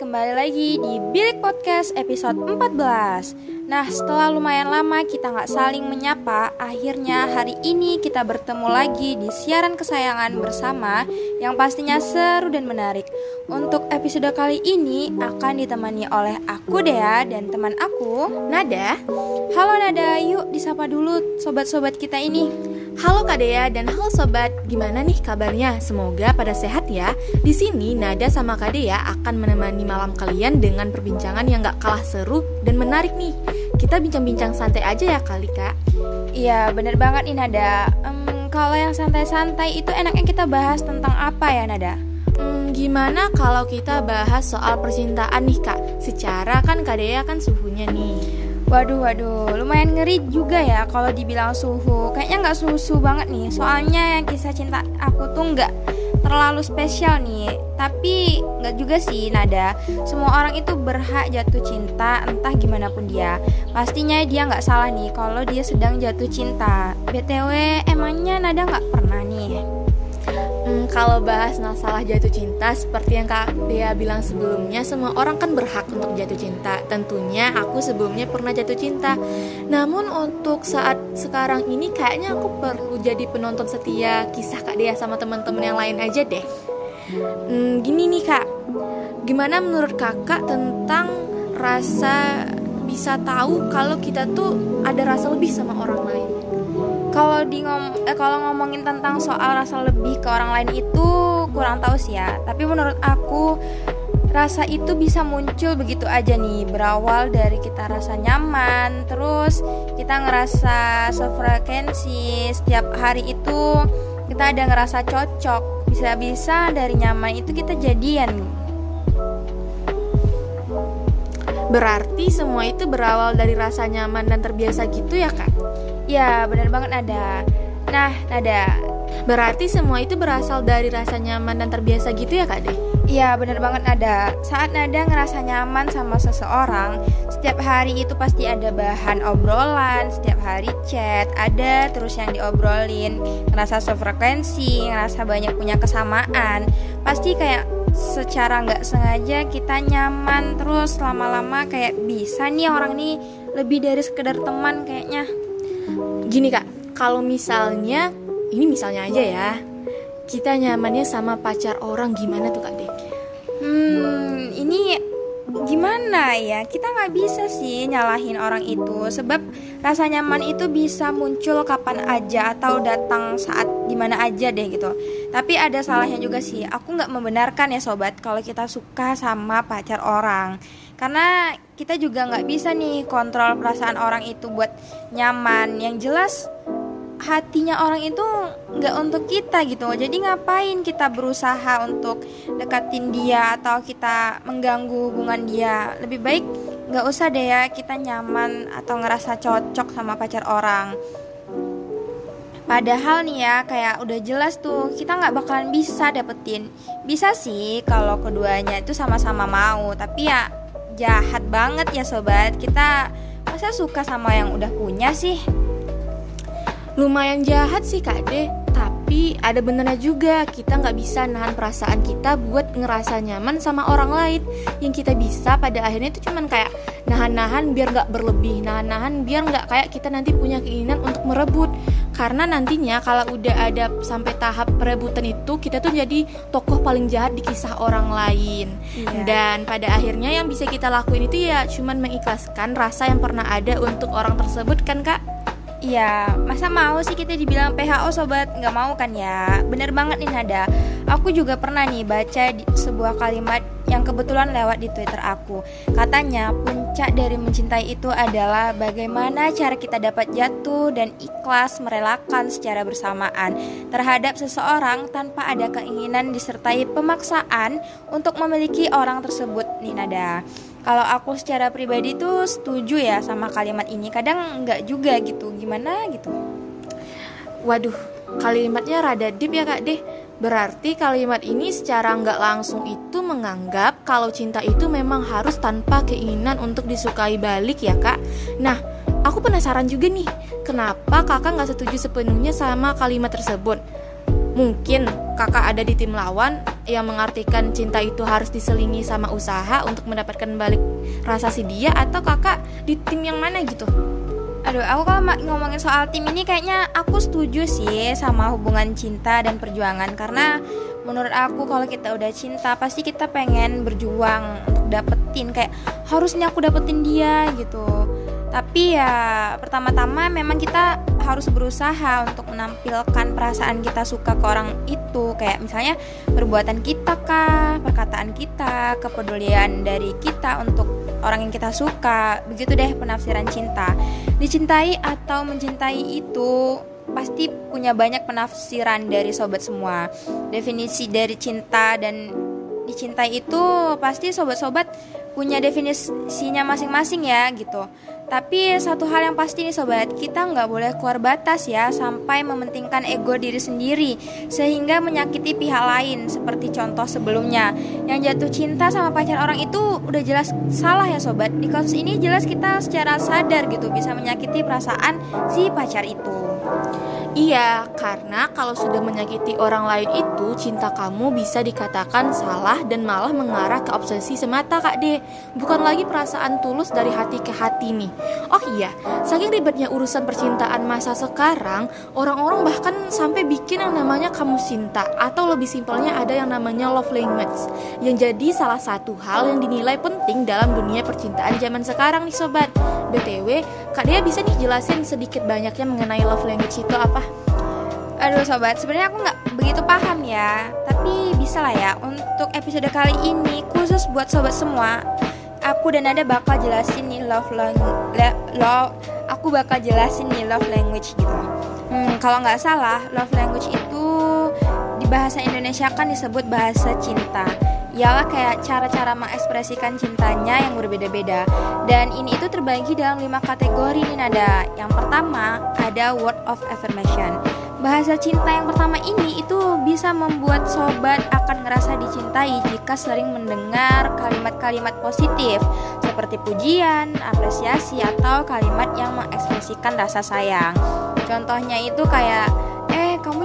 kembali lagi di Bilik Podcast episode 14 Nah setelah lumayan lama kita nggak saling menyapa Akhirnya hari ini kita bertemu lagi di siaran kesayangan bersama Yang pastinya seru dan menarik. Untuk episode kali ini akan ditemani oleh aku Dea dan teman aku Nada. Halo Nada, yuk disapa dulu sobat-sobat kita ini Halo Kak Dea dan halo sobat, gimana nih kabarnya? Semoga pada sehat ya. Di sini Nada sama Kak Dea akan menemani malam kalian dengan perbincangan yang gak kalah seru dan menarik nih. Kita bincang-bincang santai aja ya kali Kak. Iya bener banget nih Nada. Um, kalau yang santai-santai itu enaknya kita bahas tentang apa ya Nada? Hmm, gimana kalau kita bahas soal percintaan nih Kak? Secara kan Kak Dea kan suhunya nih. Waduh, waduh, lumayan ngeri juga ya kalau dibilang suhu. Kayaknya nggak susu banget nih. Soalnya yang kisah cinta aku tuh nggak terlalu spesial nih. Tapi nggak juga sih, Nada. Semua orang itu berhak jatuh cinta, entah gimana pun dia. Pastinya dia nggak salah nih kalau dia sedang jatuh cinta. btw, emangnya Nada nggak pernah nih? Hmm, kalau bahas masalah jatuh cinta, seperti yang Kak Dea bilang sebelumnya, semua orang kan berhak untuk jatuh cinta. Tentunya aku sebelumnya pernah jatuh cinta. Namun untuk saat sekarang ini kayaknya aku perlu jadi penonton setia kisah Kak Dea sama teman-teman yang lain aja deh. Hmm, gini nih Kak, gimana menurut Kakak tentang rasa bisa tahu kalau kita tuh ada rasa lebih sama orang lain? Kalau di ngom eh, kalau ngomongin tentang soal rasa lebih ke orang lain itu kurang tahu sih ya. Tapi menurut aku rasa itu bisa muncul begitu aja nih berawal dari kita rasa nyaman terus kita ngerasa sefrekuensi. Setiap hari itu kita ada ngerasa cocok. Bisa-bisa dari nyaman itu kita jadian. Berarti semua itu berawal dari rasa nyaman dan terbiasa gitu ya kak? Ya, benar banget Nada. Nah, Nada, berarti semua itu berasal dari rasa nyaman dan terbiasa gitu ya, Kak Deh? Iya, benar banget Nada. Saat Nada ngerasa nyaman sama seseorang, setiap hari itu pasti ada bahan obrolan, setiap hari chat, ada terus yang diobrolin, ngerasa sefrekuensi, ngerasa banyak punya kesamaan. Pasti kayak secara nggak sengaja kita nyaman terus lama-lama kayak bisa nih orang ini lebih dari sekedar teman kayaknya Gini kak, kalau misalnya ini misalnya aja ya, kita nyamannya sama pacar orang gimana tuh kak Dek? Hmm, ini gimana ya? Kita nggak bisa sih nyalahin orang itu sebab rasa nyaman itu bisa muncul kapan aja atau datang saat di mana aja deh gitu. Tapi ada salahnya juga sih. Aku nggak membenarkan ya sobat kalau kita suka sama pacar orang. Karena kita juga nggak bisa nih kontrol perasaan orang itu buat nyaman. Yang jelas hatinya orang itu nggak untuk kita gitu. Jadi ngapain kita berusaha untuk deketin dia atau kita mengganggu hubungan dia? Lebih baik nggak usah deh ya kita nyaman atau ngerasa cocok sama pacar orang. Padahal nih ya kayak udah jelas tuh kita nggak bakalan bisa dapetin. Bisa sih kalau keduanya itu sama-sama mau Tapi ya jahat banget ya sobat. Kita masa suka sama yang udah punya sih Lumayan jahat sih kak De Tapi ada benernya juga Kita nggak bisa nahan perasaan kita buat ngerasa nyaman sama orang lain. Yang kita bisa pada akhirnya itu cuman kayak Nahan-nahan biar nggak berlebih Nahan-nahan biar nggak kayak kita nanti punya keinginan untuk merebut. Karena nantinya kalau udah ada sampai tahap perebutan itu kita tuh jadi tokoh paling jahat di kisah orang lain. Iya. dan pada akhirnya yang bisa kita lakuin itu ya cuman mengikhlaskan rasa yang pernah ada untuk orang tersebut kan kak Iya, masa mau sih kita dibilang PHO sobat? Nggak mau kan ya? Bener banget nih Nada. Aku juga pernah nih baca di sebuah kalimat yang kebetulan lewat di Twitter aku. Katanya, puncak dari mencintai itu adalah bagaimana cara kita dapat jatuh dan ikhlas merelakan secara bersamaan terhadap seseorang tanpa ada keinginan disertai pemaksaan untuk memiliki orang tersebut nih Nada. Kalau aku secara pribadi tuh setuju ya sama kalimat ini, kadang nggak juga gitu, gimana gitu. Waduh, kalimatnya rada deep ya kak deh Berarti kalimat ini secara nggak langsung itu menganggap kalau cinta itu memang harus tanpa keinginan untuk disukai balik ya kak. Nah, aku penasaran juga nih, kenapa kakak nggak setuju sepenuhnya sama kalimat tersebut? Mungkin kakak ada di tim lawan yang mengartikan cinta itu harus diselingi sama usaha untuk mendapatkan balik rasa si dia atau kakak di tim yang mana gitu? Aduh, aku kalau ngomongin soal tim ini kayaknya aku setuju sih sama hubungan cinta dan perjuangan karena menurut aku kalau kita udah cinta pasti kita pengen berjuang untuk dapetin kayak harusnya aku dapetin dia gitu. Tapi ya pertama-tama memang kita harus berusaha untuk menampilkan perasaan kita suka ke orang itu kayak misalnya perbuatan kita kah, perkataan kita, kepedulian dari kita untuk orang yang kita suka. Begitu deh penafsiran cinta. Dicintai atau mencintai itu pasti punya banyak penafsiran dari sobat semua. Definisi dari cinta dan dicintai itu pasti sobat-sobat punya definisinya masing-masing ya gitu. Tapi satu hal yang pasti nih sobat, kita nggak boleh keluar batas ya sampai mementingkan ego diri sendiri sehingga menyakiti pihak lain seperti contoh sebelumnya. Yang jatuh cinta sama pacar orang itu udah jelas salah ya sobat. Di kasus ini jelas kita secara sadar gitu bisa menyakiti perasaan si pacar itu. Iya, karena kalau sudah menyakiti orang lain itu, cinta kamu bisa dikatakan salah dan malah mengarah ke obsesi semata, Kak De. Bukan lagi perasaan tulus dari hati ke hati nih. Oh iya, saking ribetnya urusan percintaan masa sekarang, orang-orang bahkan sampai bikin yang namanya kamu cinta atau lebih simpelnya ada yang namanya love language yang jadi salah satu hal yang dinilai penting dalam dunia percintaan zaman sekarang nih sobat. BTW, Kak Dea bisa nih jelasin sedikit banyaknya mengenai love language itu apa? Aduh sobat, sebenarnya aku nggak begitu paham ya, tapi bisa lah ya. Untuk episode kali ini khusus buat sobat semua, aku dan Nada bakal jelasin nih love language, love, aku bakal jelasin nih love language gitu. Hmm, kalau nggak salah, love language itu di bahasa Indonesia kan disebut bahasa cinta ialah kayak cara-cara mengekspresikan cintanya yang berbeda-beda. Dan ini itu terbagi dalam lima kategori nih nada yang pertama ada word of affirmation. Bahasa cinta yang pertama ini itu bisa membuat sobat akan ngerasa dicintai jika sering mendengar kalimat-kalimat positif seperti pujian, apresiasi atau kalimat yang mengekspresikan rasa sayang. Contohnya itu kayak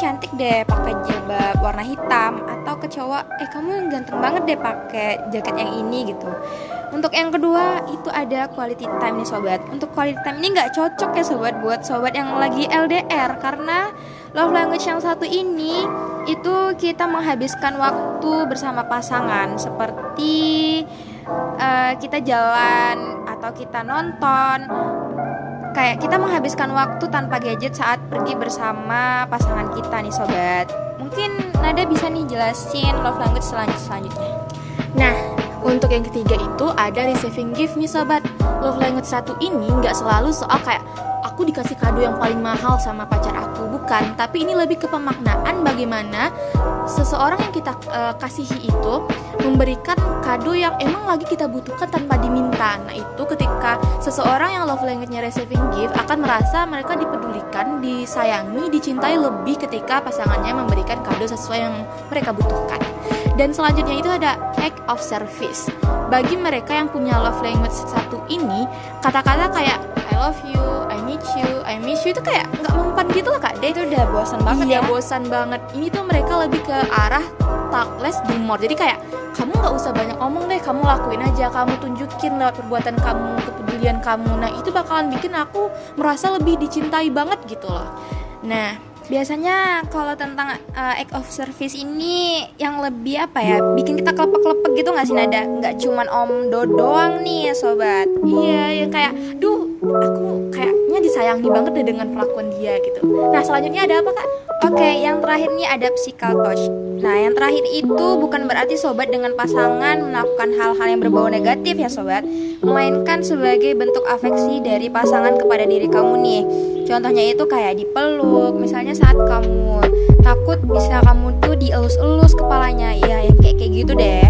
cantik deh pakai jilbab warna hitam atau ke cowok eh kamu ganteng banget deh pakai jaket yang ini gitu. Untuk yang kedua itu ada quality time nih sobat. Untuk quality time ini nggak cocok ya sobat buat sobat yang lagi LDR karena love language yang satu ini itu kita menghabiskan waktu bersama pasangan. Seperti uh, kita jalan atau kita nonton kayak kita menghabiskan waktu tanpa gadget saat pergi bersama pasangan kita nih sobat. Mungkin Nada bisa nih jelasin love language selanjutnya. Nah, untuk yang ketiga itu ada receiving gift nih sobat. Love language satu ini nggak selalu soal kayak aku dikasih kado yang paling mahal sama pacar aku bukan tapi ini lebih ke pemaknaan bagaimana seseorang yang kita uh, kasihi itu memberikan kado yang emang lagi kita butuhkan tanpa diminta. Nah itu ketika seseorang yang love language-nya receiving gift akan merasa mereka dipedulikan disayangi dicintai lebih ketika pasangannya memberikan kado sesuai yang mereka butuhkan dan selanjutnya itu ada act of service. Bagi mereka yang punya love language satu ini kata-kata kayak I love you, I need you, I miss you itu kayak nggak mempan gitu loh kak. Deh itu udah bosan banget iya, ya. Bosan banget. Ini tuh mereka lebih ke arah talk less do more. Jadi kayak kamu nggak usah banyak omong deh kamu lakuin aja kamu tunjukin lewat perbuatan kamu kepedulian kamu. Nah itu bakalan bikin aku merasa lebih dicintai banget gitu loh. Nah biasanya kalau tentang uh, act of service ini yang lebih apa ya bikin kita kelepek-kelepek gitu nggak sih nada? Nggak cuman om do doang nih ya sobat. Iya yang kayak duh aku kayaknya disayangi banget deh dengan perlakuan dia gitu nah selanjutnya ada apa kak Oke, yang terakhir ini ada physical touch. Nah, yang terakhir itu bukan berarti sobat dengan pasangan melakukan hal-hal yang berbau negatif ya sobat, melainkan sebagai bentuk afeksi dari pasangan kepada diri kamu nih. Contohnya itu kayak dipeluk, misalnya saat kamu takut bisa kamu tuh dielus-elus kepalanya, ya yang kayak kayak gitu deh.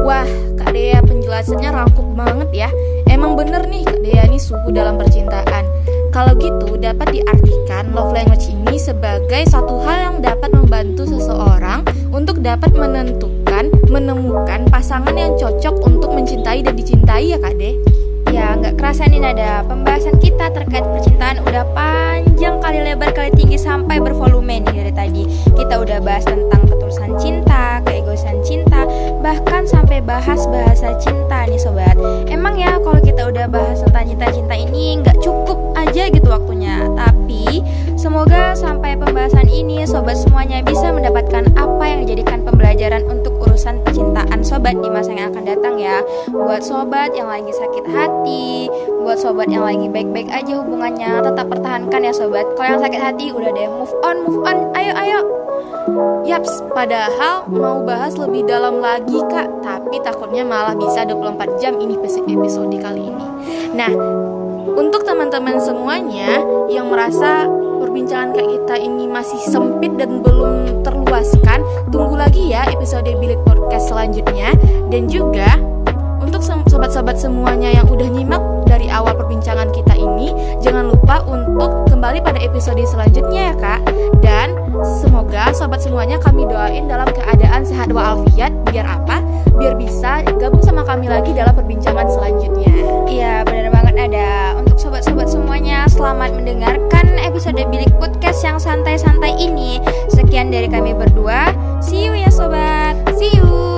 Wah, Kak Dea penjelasannya rangkup banget ya. Emang bener nih Kak Dea ini suhu dalam percintaan. Kalau gitu, dapat diartikan love language ini sebagai satu hal yang dapat membantu seseorang untuk dapat menentukan, menemukan pasangan yang cocok untuk mencintai dan dicintai ya Kak De? Ya, nggak kerasa nih ada pembahasan kita terkait percintaan udah panjang kali lebar kali tinggi sampai bervolume nih dari tadi. Kita udah bahas tentang ketulusan cinta, keegoisan cinta, bahkan sampai bahas bahasa cinta nih sobat. Emang ya kalau kita udah bahas tentang cinta-cinta ini nggak cukup aja gitu waktunya, tapi semoga sampai pembahasan ini sobat semuanya bisa mendapatkan apa yang dijadikan pembelajaran untuk urusan percintaan sobat di masa yang akan datang ya. Buat sobat yang lagi sakit hati, buat sobat yang lagi baik-baik aja hubungannya, tetap pertahankan ya sobat. Kalau yang sakit hati udah deh move on, move on. Ayo ayo. Yaps, padahal mau bahas lebih dalam lagi kak Tapi takutnya malah bisa 24 jam ini episode kali ini Nah, untuk teman-teman semuanya yang merasa perbincangan kayak kita ini masih sempit dan belum terluaskan Tunggu lagi ya episode Bilik Podcast selanjutnya. Dan juga untuk sobat-sobat semuanya yang udah nyimak dari awal perbincangan kita ini Jangan lupa untuk kembali pada episode selanjutnya ya kak. Dan semoga sobat semuanya kami doain dalam keadaan sehat walafiat. Biar apa? Biar bisa gabung sama kami lagi dalam perbincangan selanjutnya. Iya benar ada Untuk sobat-sobat semuanya. Selamat mendengarkan episode Bilik Podcast yang santai-santai ini. Sekian dari kami berdua. See you ya sobat. See you